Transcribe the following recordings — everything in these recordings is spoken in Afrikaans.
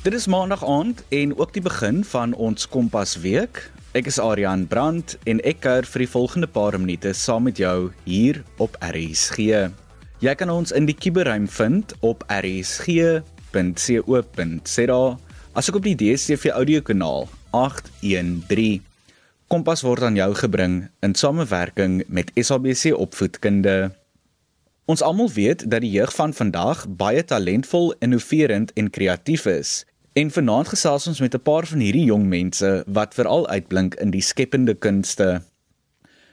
Dit is maandag aand en ook die begin van ons Kompas week. Ek is Adrian Brandt en ek kuier vir die volgende paar minute saam met jou hier op RSG. Jy kan ons in die kuberruim vind op rsg.co.za asook op die DStv audiokanaal 813. Kompas word aan jou gebring in samewerking met SABC Opvoedkunde. Ons almal weet dat die jeug van vandag baie talentvol, innoverend en kreatief is. En vanaand gesels ons met 'n paar van hierdie jong mense wat veral uitblink in die skepende kunste.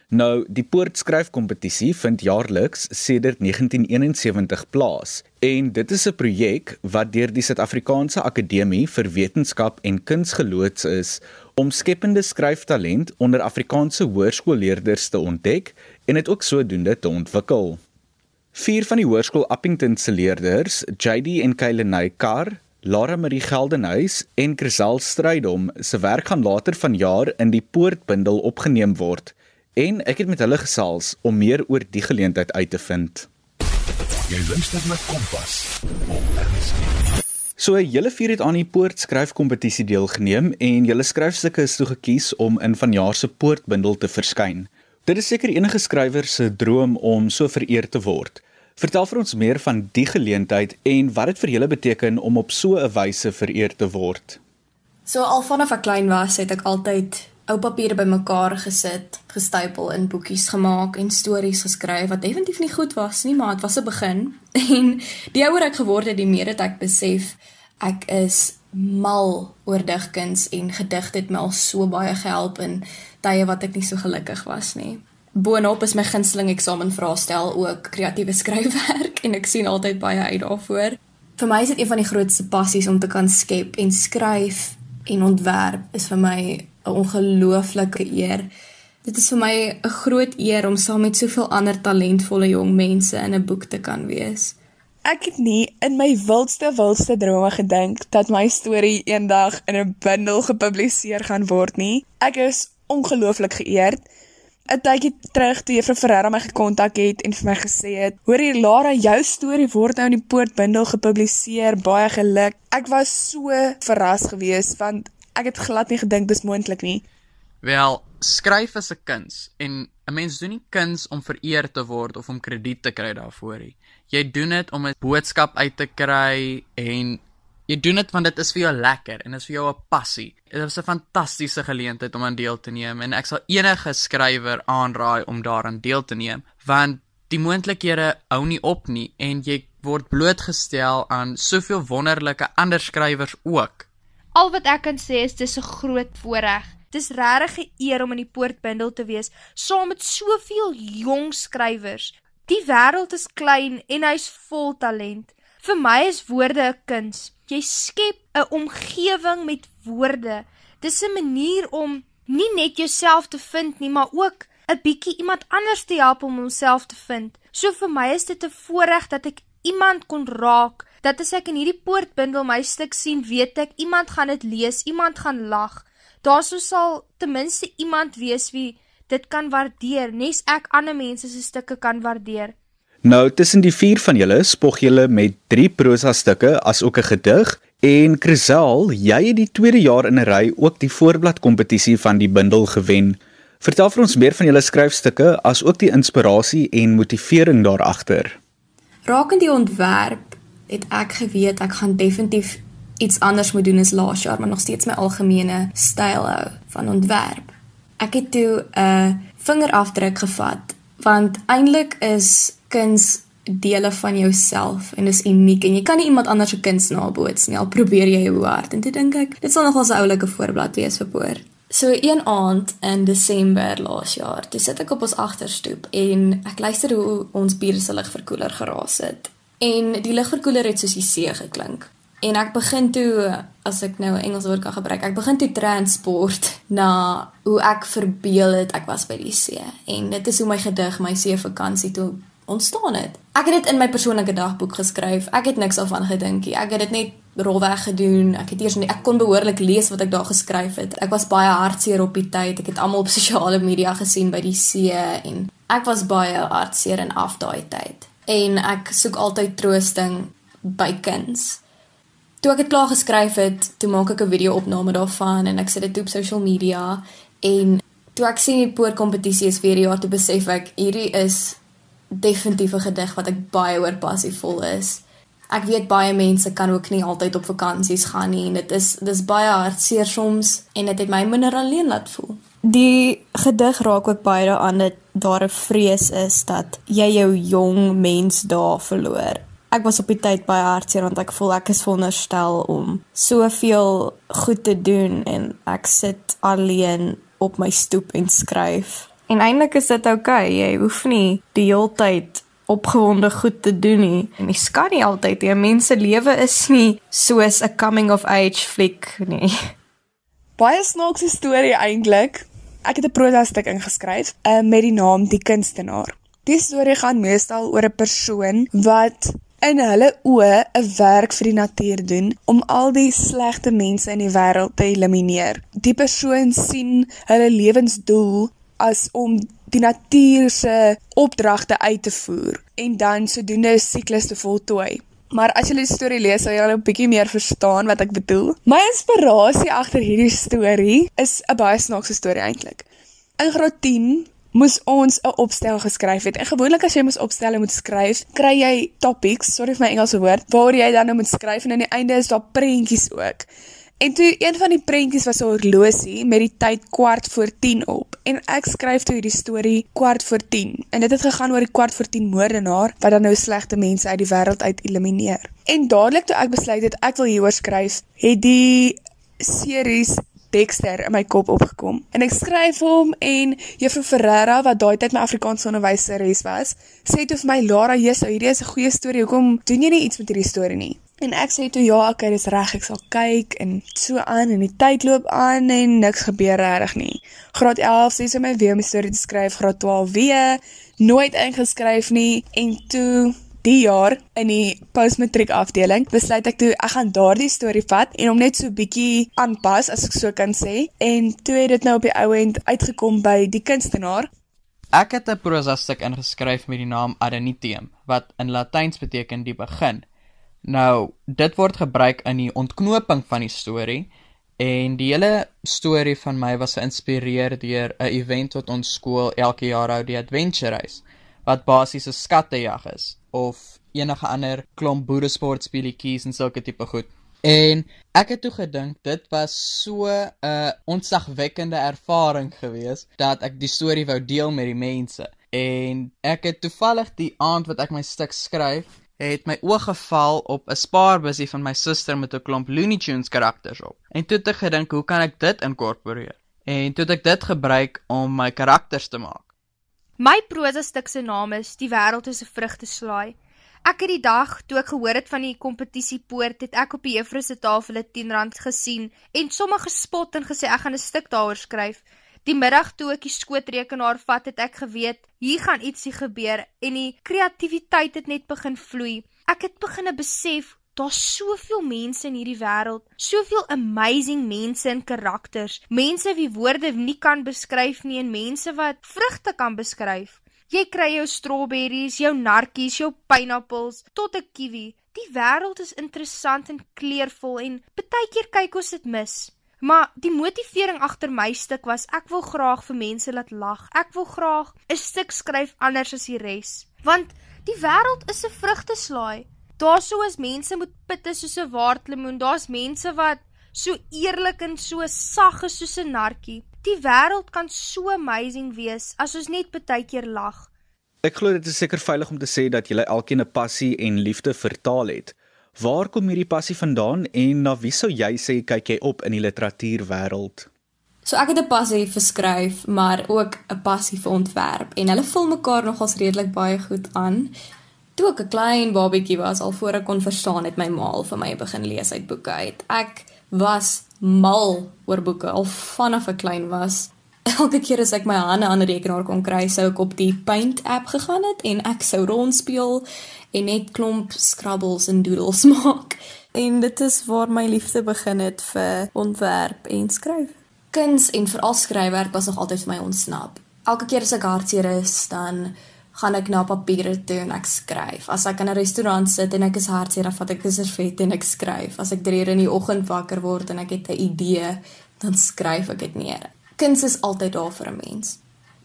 Nou, die Poortskryfkompetisie vind jaarliks sedert 1971 plaas en dit is 'n projek wat deur die Suid-Afrikaanse Akademie vir Wetenskap en Kuns geloods is om skepende skryftalent onder Afrikaanse hoërskoolleerders te ontdek en dit ook sodoende te ontwikkel. Vier van die hoërskool Appington se leerders, JD en Kaylenay Kar, Lara Marie Geldenhuys en Krisel Strydom se werk gaan later vanjaar in die Poortbundel opgeneem word en ek het met hulle gesels om meer oor die geleentheid uit te vind. Jy luister na Kompas. op So julle vier het aan die Poort skryfkompetisie deelgeneem en julle skryfstukke is toe gekies om in vanjaar se Poortbundel te verskyn. Dit is seker enige skrywer se droom om so vereer te word. Vertel vir ons meer van die geleentheid en wat dit vir julle beteken om op so 'n wyse vereer te word. So al vanaf ek klein was, het ek altyd ou papiere bymekaar gesit, gestapel in boekies gemaak en stories geskryf wat definitief nie goed was nie, maar dit was 'n begin. En die ouer ek geword het, die meer het ek besef ek is mal oor digkuns en gedigte het my al so baie gehelp in tye wat ek nie so gelukkig was nie boonop is my gunsteling eksamenvraestel ook kreatiewe skryfwerk en ek sien altyd baie uit daarvoor. Vir my is dit een van die grootste passies om te kan skep en skryf en ontwerp is vir my 'n ongelooflike eer. Dit is vir my 'n groot eer om saam met soveel ander talentvolle jong mense in 'n boek te kan wees. Ek het nie in my wildste wildste drome gedink dat my storie eendag in 'n bundel gepubliseer gaan word nie. Ek is ongelooflik geëerd. 'n tydjie terug toe Juffrou Ferreira my gekontak het en vir my gesê het: "Hoor hier Lara, jou storie word nou in die Poortbundel gepubliseer. Baie geluk." Ek was so verras geweest want ek het glad nie gedink dis moontlik nie. Wel, skryf is 'n kuns en 'n mens doen nie kuns om vereer te word of om krediet te kry daarvoor nie. Jy doen dit om 'n boodskap uit te kry en Jy doen dit want dit is vir jou lekker en dit is vir jou 'n passie. Dit is 'n fantastiese geleentheid om aan deel te neem en ek sal enige skrywer aanraai om daaraan deel te neem want die moontlikhede hou nie op nie en jy word blootgestel aan soveel wonderlike ander skrywers ook. Al wat ek kan sê is dis 'n groot voorreg. Dis regtig 'n eer om in die poortbundel te wees saam met soveel jong skrywers. Die wêreld is klein en hy's vol talent. Vir my is woorde 'n kuns. Jy skep 'n omgewing met woorde. Dis 'n manier om nie net jouself te vind nie, maar ook 'n bietjie iemand anders te help om homself te vind. So vir my is dit 'n voorreg dat ek iemand kon raak. Dat as ek in hierdie poortbundel my stuk sien, weet ek iemand gaan dit lees, iemand gaan lag. Daarsou sal ten minste iemand wees wie dit kan waardeer, nes ek ander mense se stukke kan waardeer. Nou tussen die vier van julle spog julle met 3 prosa stukke as ook 'n gedig en Krisel, jy het die tweede jaar in 'n ry ook die voorblad kompetisie van die bundel gewen. Vertel vir ons meer van julle skryfstukke as ook die inspirasie en motivering daar agter. Rakende die ontwerp het ek geweet ek gaan definitief iets anders moet doen as laas jaar, maar nog steeds my algemene styl hou van ontwerp. Ek het toe 'n vingerafdruk gevat want eintlik is kuns dele van jouself en is uniek en jy kan nie iemand anders se kuns naboots nie al probeer jy hoe hard en toe dink ek dit sal nogal 'n oulike voorblad wees vir poor. So een aand in Desember laas jaar, toe sit ek op ons agterstoep en ek luister hoe ons bure se ligverkoeler geraas het. En die ligverkoeler het soos die see geklink. En ek begin toe as ek nou 'n Engels woord kan gebruik, ek begin toe transport na hoe ek verbeel het ek was by die see. En dit is hoe my gedig my see vakansie toe ontstaan het. Ek het dit in my persoonlike dagboek geskryf. Ek het niks daarvan gedink nie. Ek het dit net rolweg gedoen. Ek het eers nie ek kon behoorlik lees wat ek daar geskryf het. Ek was baie hartseer op die tyd. Ek het almal op sosiale media gesien by die see en ek was baie hartseer en af daai tyd. En ek soek altyd troosting by kuns. toe ek dit klaar geskryf het, toe maak ek 'n video-opname daarvan en ek sit dit op social media en toe ek sien die poortkompetisie is weer jaar toe besef ek hierdie is definitief 'n gedig wat ek baie oor passievol is. Ek weet baie mense kan ook nie altyd op vakansies gaan nie en dit is dis baie hartseer soms en dit het my minder alleen laat voel. Die gedig raak ook baie daaraan dat daar 'n vrees is dat jy jou jong mens daar verloor. Ek was op die tyd baie hartseer want ek voel ek is veronderstel om soveel goed te doen en ek sit alleen op my stoep en skryf. En eintlik is dit oukei, okay. jy hoef nie die hele tyd opgewonde goed te doen nie. En jy skat nie altyd nie. Mense lewe is nie soos 'n coming of age fliek nie. Baie snaakse storie eintlik. Ek het 'n prosa stuk ingeskryf uh, met die naam Die Kunstenaar. Die storie gaan meestal oor 'n persoon wat in hulle oë 'n werk vir die natuur doen om al die slegte mense in die wêreld te elimineer. Die persoon sien hulle lewensdoel as om die natuur se opdragte uit te voer en dan sodoende 'n siklus te voltooi. Maar as jy die storie lees, sal al 'n bietjie meer verstaan wat ek bedoel. My inspirasie agter hierdie storie is 'n baie snaakse storie eintlik. In graad 10 moes ons 'n opstel geskryf het. En gewoonlik as jy mos opstelle moet skryf, kry jy topics, sorry vir my Engelse woord, waar jy dan nou moet skryf en aan die einde is daar prentjies ook. En toe een van die prentjies was 'n horlosie met die tyd kwart voor 10 op en ek skryf toe hierdie storie kwart voor 10 en dit het gegaan oor die kwart voor 10 moordenaar wat dan nou slegte mense uit die wêreld uit elimineer. En dadelik toe ek besluit het ek wil hieroor skryf, het die series Dexter in my kop opgekom. En ek skryf hom en Juffrou Ferreira wat daai tyd my Afrikaanse onderwyseres was, sê toe vir my Lara, "Jesus, hierdie is 'n goeie storie. Hoekom doen jy nie iets met hierdie storie nie?" En ek sê toe ja, okay, dis reg, ek sal kyk en so aan en die tyd loop aan en niks gebeur regtig nie. Graad 11 sê sy my weer om 'n storie te skryf, graad 12 weer. Nooit ingeskryf nie. En toe die jaar in die postmatriek afdeling besluit ek toe ek gaan daardie storie vat en hom net so bietjie aanpas as ek so kan sê. En toe het dit nou op die ou end uitgekom by die kunstenaar. Ek het 'n prosa stuk ingeskryf met die naam Adenitium wat in Latyns beteken die begin. Nou, dit word gebruik in die ontknoping van die storie en die hele storie van my was geïnspireer deur 'n event wat ons skool elke jaar hou, die Adventure Race, wat basies 'n skattejag is of enige ander klomp boeresport speletjies en sulke tipe goed. En ek het toe gedink dit was so 'n ontsagwekkende ervaring geweest dat ek die storie wou deel met die mense. En ek het toevallig die aand wat ek my stuk skryf, het my oog geval op 'n spaarbusie van my suster met 'n klomp Looney Tunes karakters op. En toe het ek gedink, hoe kan ek dit inkorporeer? En toe het ek dit gebruik om my karakters te maak. My prosa stuk se naam is Die wêreld is 'n vrugteslaai. Ek het die dag toe ek gehoor het van die kompetisie poort, het ek op die juffrou se tafel 'n R10 gesien en sommer gespot en gesê ek gaan 'n stuk daaroor skryf. Die middag toe ek die skootrekenaar vat, het ek geweet hier gaan ietsie gebeur en die kreatiwiteit het net begin vloei. Ek het begine besef daar's soveel mense in hierdie wêreld, soveel amazing mense en karakters, mense wie woorde nie kan beskryf nie en mense wat vrugte kan beskryf. Jy kry jou strawberries, jou narkies, jou pineappels tot 'n kiwi. Die wêreld is interessant en kleurvol en baie keer kyk ons dit mis. Maar die motivering agter my stuk was ek wil graag vir mense laat lag. Ek wil graag 'n stuk skryf anders as die res. Want die wêreld is 'n vrugteslaai. Daar's so as mense moet pitte soos 'n waardlemoen. Daar's mense wat so eerlik en so sag is soos 'n narkie. Die wêreld kan so amazing wees as ons net baie keer lag. Ek glo dit is seker veilig om te sê dat jy elkeen 'n passie en liefde vir taal het. Waar kom hierdie passie vandaan en na wie sou jy sê kyk jy op in die literatuurwêreld? So ek het 'n passie vir skryf, maar ook 'n passie vir ontwerp en hulle vul mekaar nogals redelik baie goed aan. Toe ek 'n klein babietjie was, al voor ek kon verstaan het my ma al vir my begin lees uit boeke uit. Ek was mal oor boeke al vanaf ek klein was. Elke keer as ek my hande aan 'n rekenaar kon kry, sou ek op die Paint app gegaan het en ek sou rondspeel en net klomp scrabbles en doodles maak. En dit is waar my liefde begin het vir ontwerp en skryf. Kuns en veral skryfwerk was nog altyd vir my ontsnap. Elke keer as ek hartseer is, dan gaan ek na papiere toe en ek skryf. As ek in 'n restaurant sit en ek is hartseer, dan vat ek 'n servet en ek skryf. As ek 3 uur in die oggend wakker word en ek het 'n idee, dan skryf ek dit neer. Kuns is altyd daar vir 'n mens.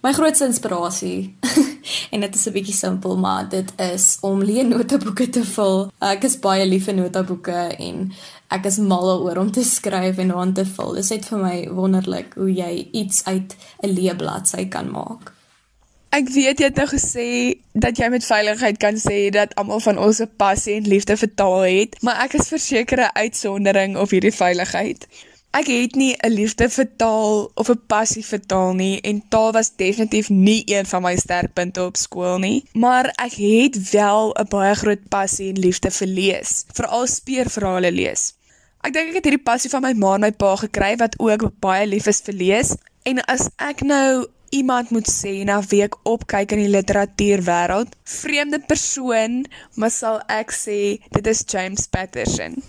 My grootste inspirasie en dit is 'n bietjie simpel, maar dit is om leë notaboeke te vul. Ek is baie lief vir notaboeke en ek is mal oor om te skryf en aan te vul. Dit is net vir my wonderlik hoe jy iets uit 'n leë bladsy kan maak. Ek weet jy het nou gesê dat jy met veiligheid kan sê dat almal van ons 'n passie en liefde vir taal het, maar ek is verseker 'n uitsondering op hierdie veiligheid. Ek het nie 'n liefde vir taal of 'n passie vir taal nie en taal was definitief nie een van my sterkpunte op skool nie, maar ek het wel 'n baie groot passie en liefde vir lees, veral speurverhale lees. Ek dink ek het hierdie passie van my ma en my pa gekry wat ook baie lief is vir lees en as ek nou iemand moet sê na wie ek opkyk in die literatuurwêreld, vreemde persoon, maar sal ek sê dit is James Patterson.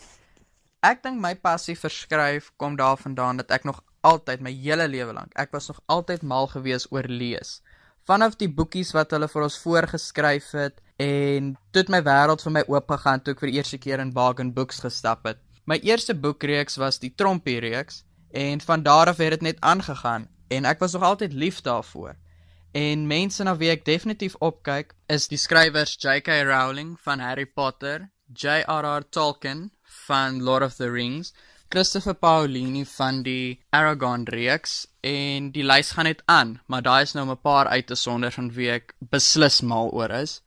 Ek dink my passie vir skryf kom daarvandaan dat ek nog altyd my hele lewe lank, ek was nog altyd mal gewees oor lees. Vanaf die boekies wat hulle vir ons voorgeskryf het en toe het my wêreld vir my oop gegaan toe ek vir die eerste keer in Bargain Books gestap het. My eerste boekreeks was die Trompie reeks en van daar af het dit net aangegaan en ek was nog altyd lief daarvoor. En mense na wie ek definitief opkyk is die skrywers J.K. Rowling van Harry Potter, J.R.R. Tolkien van Lord of the Rings, Christopher Paolini van die Aragon reeks en die lys gaan net aan, maar daai is nou 'n paar uit te sonder van wie ek beslis mal oor is.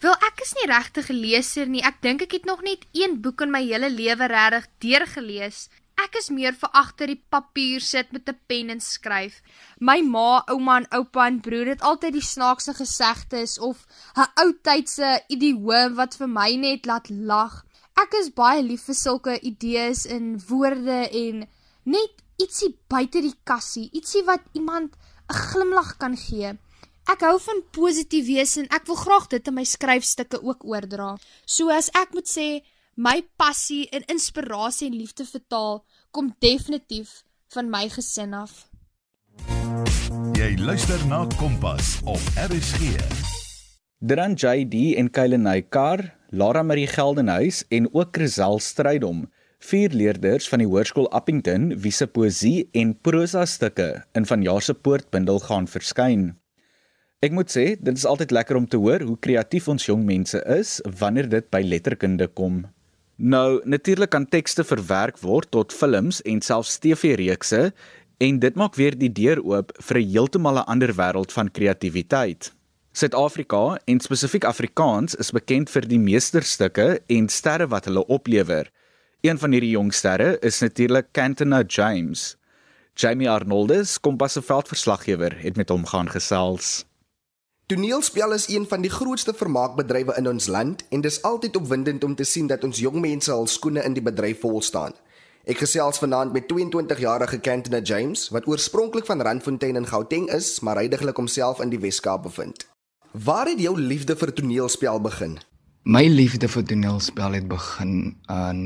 Wel, ek is nie regtig 'n leser nie. Ek dink ek het nog net een boek in my hele lewe regtig deurgelees. Ek is meer vir agter die papier sit met 'n pen en skryf. My ma, ouma en oupa en broer het altyd die snaakse gesegdes of 'n ou tydse idioom wat vir my net laat lag. Ek is baie lief vir sulke idees en woorde en net ietsie buite die kassie, ietsie wat iemand 'n glimlag kan gee. Ek hou van positief wees en ek wil graag dit in my skryfstukke ook oordra. So as ek moet sê my passie en inspirasie en liefde vir taal kom definitief van my gesin af. Jy luister na Kompas op RSG. Dran JD en Kylenay Kar, Lara Marie Geldenhuys en ook Chrisel Strydom, vier leerders van die Hoërskool Appington wie se poësie en prosa stukke in vanjaar se poortbundel gaan verskyn. Ek moet sê, dit is altyd lekker om te hoor hoe kreatief ons jong mense is wanneer dit by letterkunde kom. Nou, natuurlik kan tekste verwerk word tot films en selfs TV-reekse en dit maak weer die deur oop vir 'n heeltemal 'n ander wêreld van kreatiwiteit. Suid-Afrika en spesifiek Afrikaans is bekend vir die meesterstukke en sterre wat hulle oplewer. Een van hierdie jong sterre is natuurlik Cantona James. Jamie Arnoldus, Kompas se veldverslaggewer, het met hom gaan gesels. Toneelspel is een van die grootste vermaakbedrywe in ons land en dis altyd opwindend om te sien dat ons jong mense al skoene in die bedryf vol staan. Ek gesels vanaand met 22-jarige Cantona James wat oorspronklik van Randfontein in Gauteng is, maar heidaglik homself in die Wes-Kaap bevind. Waar het jou liefde vir toneelspel begin? My liefde vir toneelspel het begin in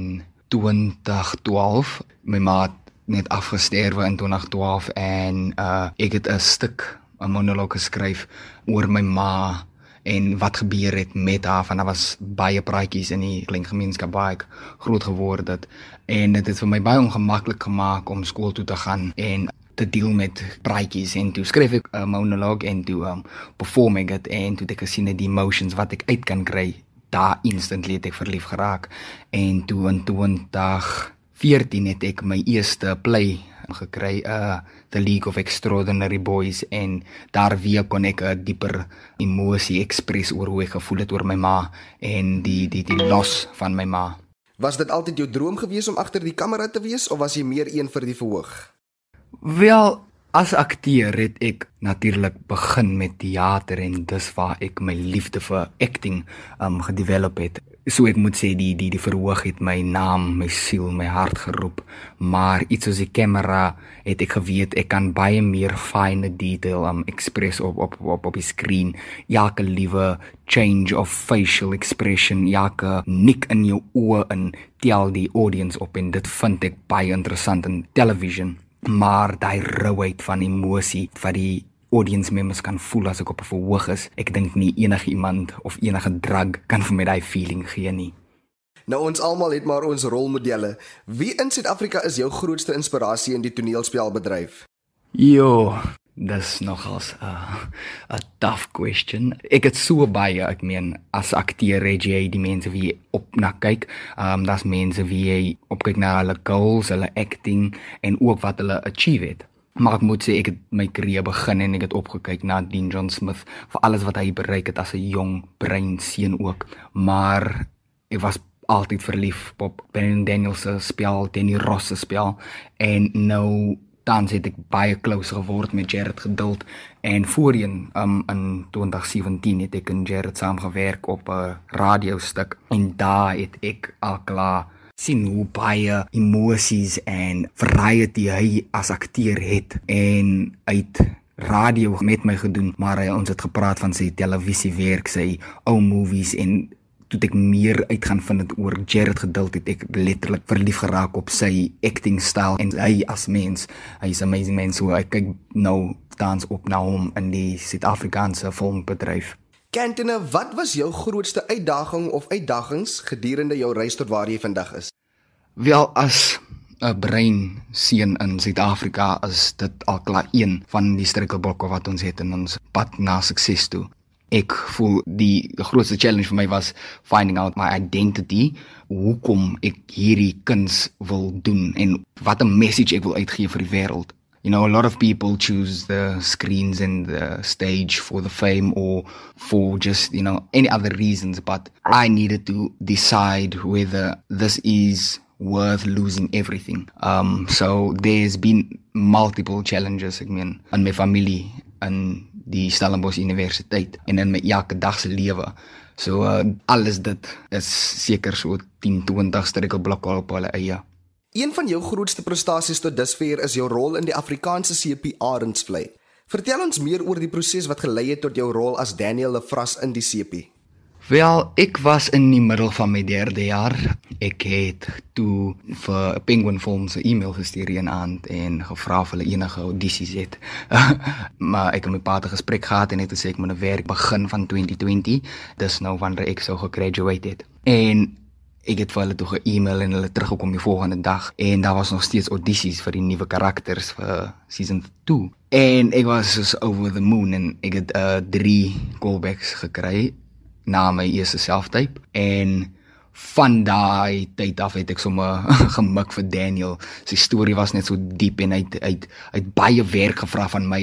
2012. My ma het net afgesterwe in 2012 en uh ek het 'n stuk 'n monoloog geskryf oor my ma en wat gebeur het met haar van daar was baie praatjies in die klein gemeenskap ek groot geword het en dit het vir my baie ongemaklik gemaak om skool toe te gaan en te deel met praatjies en toe skryf ek 'n monoloog en toe um, perform ek dit en toe het ek gesien die emotions wat ek uit kan kry daar instantly het ek verlief geraak en toe in 2014 het ek my eerste play gekry uh The League of Extraordinary Boys en daar weer kon ek 'n dieper emosie ekspres oor hoe ek gevoel het oor my ma en die die die los van my ma. Was dit altyd jou droom gewees om agter die kamera te wees of was jy meer een vir die verhoog? Wel, as akteur het ek natuurlik begin met teater en dis waar ek my liefde vir acting um gedevelop het. So ek moet sê die die die verhoog het my naam, my siel, my hart geroep, maar iets soos die kamera het ek geweet ek kan baie meer fine detail um express op op op op die skerm. Elke liewe change of facial expression, elke nik in jou oë in tel die audience op en dit vind ek baie interessant in television. Maar daai rouheid van emosie wat die audience members kan voel as ek op 'n verhoog is. Ek dink nie enige iemand of enige drug kan vir my daai feeling gee nie. Nou ons almal het maar ons rolmodelle. Wie in Suid-Afrika is jou grootste inspirasie in die toneelspelbedryf? Jo, dis nogals 'n 'n tough question. Ek het so baie, ek meen, as akteur het jy die mense wie op na kyk. Ehm um, daar's mense wie jy opkyk na hulle goals, hulle acting en ook wat hulle achieve het. Maar ek moet sê ek het my karier begin en ek het opgekyk na Dean John Smith vir alles wat hy bereik het as 'n jong brein seun ook. Maar ek was altyd verlief op Ben Daniels se spel, Danny Ross se spel en nou dan het ek baie close geword met Jared Geduld en voorheen um, in 2017 het ek en Jared saamgewerk op 'n radiostuk en daar het ek al klaar sien hoe baie emosies en variety hy as akteur het en uit radio met my gedoen maar hy ons het gepraat van sy televisiewerk sy ou movies en toe ek meer uit gaan vind het oor Jared Geduld het ek letterlik verlief geraak op sy acting styl en hy as mens hy's amazing man so ek kyk nou tans op na hom in die Suid-Afrikaanse filmbedryf Kentene, wat was jou grootste uitdaging of uitdagings gedurende jou reis tot waar jy vandag is? Wel as 'n brein seën in Suid-Afrika is dit al klaar een van die struikelblokke wat ons het in ons pad na sukses toe ek voel die grootste challenge vir my was finding out my identity hoekom ek hierdie kuns wil doen en wat 'n message ek wil uitgee vir die wêreld. You know a lot of people choose the screens and the stage for the fame or for just you know any other reasons but i needed to decide whether this is worth losing everything. Um so there's been multiple challenges i mean in my family and die Stellenbosch Universiteit en in my elke dag se lewe. So uh, alles dit is seker so 10 20 struikelblokke op hulle eie. Een van jou grootste prestasies tot dusver is jou rol in die Afrikaanse CP Arendsvlei. Vertel ons meer oor die proses wat gelei het tot jou rol as Daniel Lefras in die CP. Wel, ek was in die middel van my derde jaar. Ek het toe vir Penguin Films 'n e-mail gestuur een aand en gevra of hulle enige audisies het. maar ek het met my pa 'n gesprek gehad en het gesê ek moet 'n werk begin van 2020. Dis nou wanneer ek sou gegraduate het. En ek het vir hulle toe 'n e-mail en hulle teruggekom die volgende dag en daar was nog steeds audisies vir die nuwe karakters vir season 2. En ek was so over the moon en ek het uh, 3 callbacks gekry na my eerste selftape en van daai tyd af het ek sommer gemik vir Daniel. Sy storie was net so diep en hy het hy het baie werk gevra van my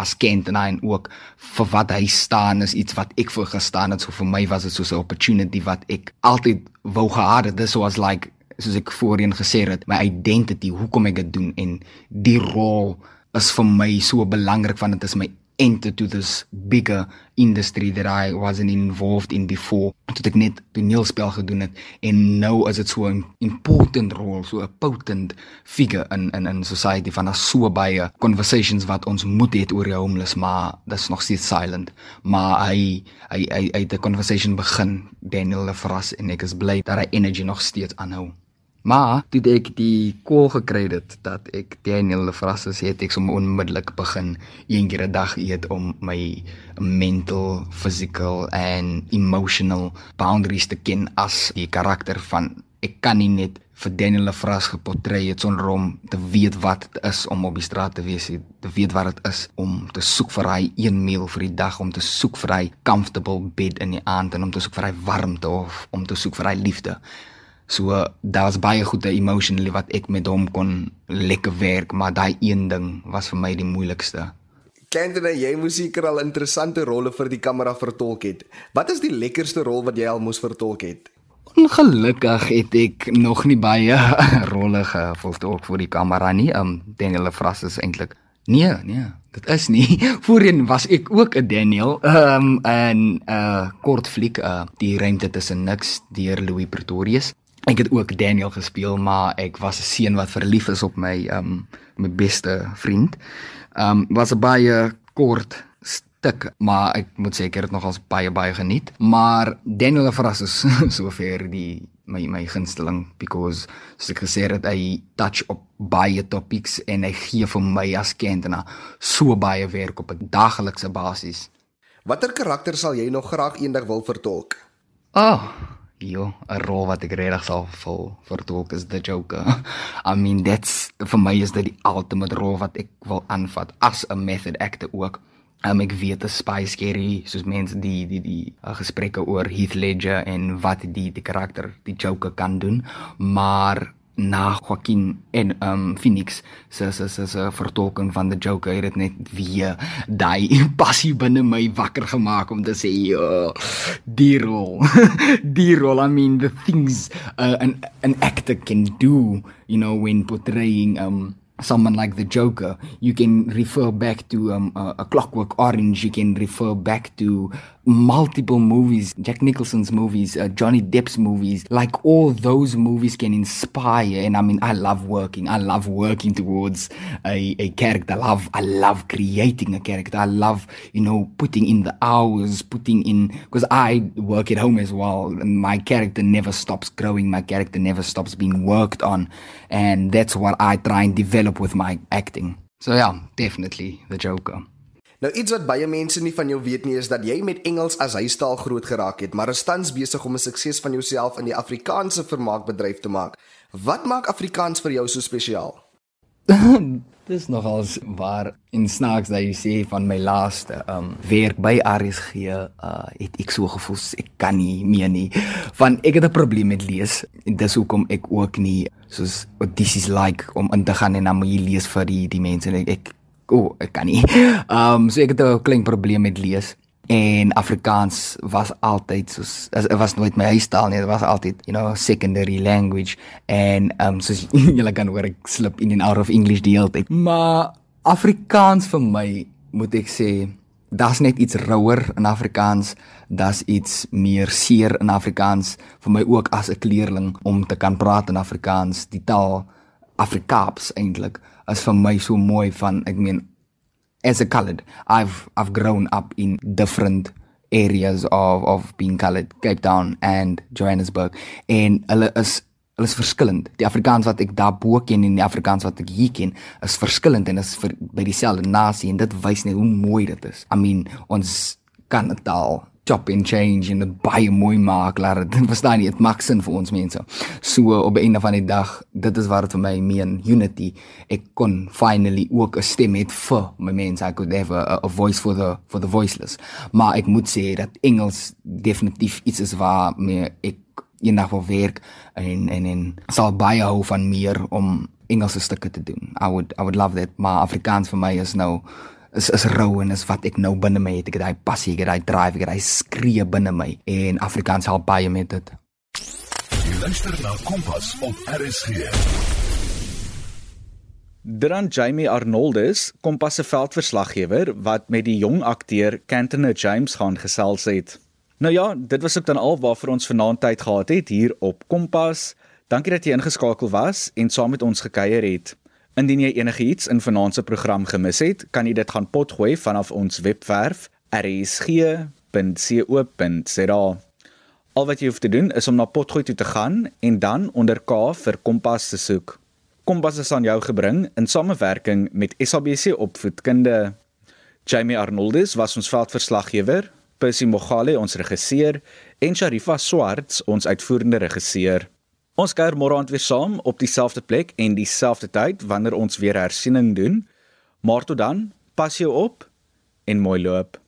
as kind en en ook vir wat hy staan is iets wat ek vir gestaan het. So vir my was dit so 'n opportunity wat ek altyd wou gehad het. This was like soos ek voorheen gesê het, my identity, hoekom ek dit doen en die rol is vir my so belangrik want dit is my enter to this bigger industry that I wasn't involved in before. Tot ek net toneelspel gedoen het en nou is dit so 'n important role, so 'n potent figure in in in society van as so baie conversations wat ons moet hê oor die homeless, maar dit's nog steeds silent. Maar hy hy hy hy het 'n conversation begin, Daniel Lefras en ek is bly dat hy energy nog steeds aanhou. Maar toe ek die call gekry het dat ek Daniel Lefras is, het ek sommer onmiddellik begin een keer 'n dag eet om my mental, physical en emotional boundaries te ken as die karakter van ek kan nie net vir Daniel Lefras geportrei het sonder om te weet wat dit is om op die straat te wees, te weet wat dit is om te soek vir hy een meal vir die dag, om te soek vir hy comfortable bed in die aand en om te soek vir hy warmte of om te soek vir hy liefde. So daar's baie goeie emotionally wat ek met hom kon lekker werk, maar daai een ding was vir my die moeilikste. Kendra, jy moes seker al interessante rolle vir die kamera vertolk het. Wat is die lekkerste rol wat jy al moes vertolk het? Ongelukkig het ek nog nie baie rolle vertolk vir die kamera nie. Um Daniel Fras is eintlik Nee, nee, dit is nie. Voorheen was ek ook 'n Daniel. Um in 'n uh, kort fliek, uh die ruimte tussen niks deur Louis Pretorius. Ek het ook Daniel gespeel, maar ek was 'n seun wat verlief is op my um my beste vriend. Um was 'n baie kort tik, maar ek moet sê ek het dit nogals baie baie geniet. Maar Daniel verras is sover die my my gunsteling because soos ek gesê het hy touch op baie topics en hy gee vir my as kentenaar so baie werk op 'n daglikse basis. Watter karakter sal jy nog graag eendag wil vertolk? Oh, Jo, 'n rol wat ek regtig sal vol vertolk is the Joker. I mean, that's vir my is dit die ultimate rol wat ek wil aanvat as 'n method actor ook. Um, ek weet dit is spy scary soos mense die die die uh, gesprekke oor Heath Ledger en wat die die karakter die Joker kan doen, maar na Joaquin en um Phoenix se se se se vertolking van the Joker. Het dit net weer daai passie binne my wakker gemaak om te sê ja die rol. Die rol I mean the things uh, an an actor can do you know when portraying um someone like the Joker, you can refer back to um, a, a Clockwork Orange. You can refer back to multiple movies, Jack Nicholson's movies, uh, Johnny Depp's movies. Like all those movies can inspire. And I mean, I love working. I love working towards a, a character. I love, I love creating a character. I love, you know, putting in the hours, putting in, because I work at home as well. And my character never stops growing. My character never stops being worked on. And that's what I try and develop with my acting. So yeah, definitely the Joker. Nou iets wat baie mense nie van jou weet nie is dat jy met Engels as huistaal groot geraak het, maar is tans besig om 'n sukses van jouself in die Afrikaanse vermaakbedryf te maak. Wat maak Afrikaans vir jou so spesiaal? Dis nogals waar in snaaks dat jy sê van my laaste um werk by RSG uh het ek so gevoel ek kan nie meer nie van ek het 'n probleem met lees en dis hoekom ek ook nie soos this is like om in te gaan en dan moet jy lees vir die die mense en ek, ek o, oh, ek kan nie. Ehm um, so ek het 'n klein probleem met lees. En Afrikaans was altyd soos dit was nooit my huistaal nie, dit was altyd, you know, secondary language. En ehm um, soos julle kan hoor ek slip in and out of English die hele tyd. Maar Afrikaans vir my moet ek sê Das net iets rouer in Afrikaans, das iets meer seer in Afrikaans. Vir my ook as 'n kleerling om te kan praat in Afrikaans, die taal Afrikaans eintlik is vir my so mooi van ek meen as a colored I've I've grown up in different areas of of being colored Cape Town and Johannesburg. En hulle is hulle is verskillend. Die Afrikaans wat ek daar bo ken en die Afrikaans wat ek hier ken is verskillend en is vir, by dieselfde nasie en dit wys net hoe mooi dit is. I mean ons kan 'n taal chop and change en dit baie mooi maak laat dit verstaan nie dit maak sin vir ons mense. So op 'n einde van die dag dit is wat vir my meen unity. Ek kon finally ook 'n stem hê vir my mense. I could have a, a voice for the for the voiceless. Maar ek moet sê dat Engels definitief iets is waar me ek eendag wil werk en en en sal baie hou van meer om Engelse stukke te doen. I would I would love that maar Afrikaans vir my is nou is is rou en is wat ek nou binne my het. Ek het daai passie, ek het daai drive, ek het daai skree binne my en Afrikaans help baie met dit. Jy luister na Kompas op RSG. Dan Jamie Arnoldus, Kompas se veldverslaggewer wat met die jong akteur Cantona James gaan gesels het. Nou ja, dit was ook dan al waarvoor ons vanaand tyd gehad het hier op Kompas. Dankie dat jy ingeskakel was en saam met ons gekuier het. Indien jy enigiets in vanaand se program gemis het, kan jy dit gaan potgooi vanaf ons webwerf rsg.co.za. Al wat jy hoef te doen is om na potgooi toe te gaan en dan onder K vir Kompas te soek. Kompas is aan jou gebring in samewerking met SABC Opvoedkunde. Jamie Arnoldus was ons veldverslaggewer, Percy Mogale ons regisseur en Sharifa Swarts ons uitvoerende regisseur. Ons kuier môre aand weer saam op dieselfde plek en dieselfde tyd wanneer ons weer hersiening doen. Maar tot dan, pas jou op en mooi loop.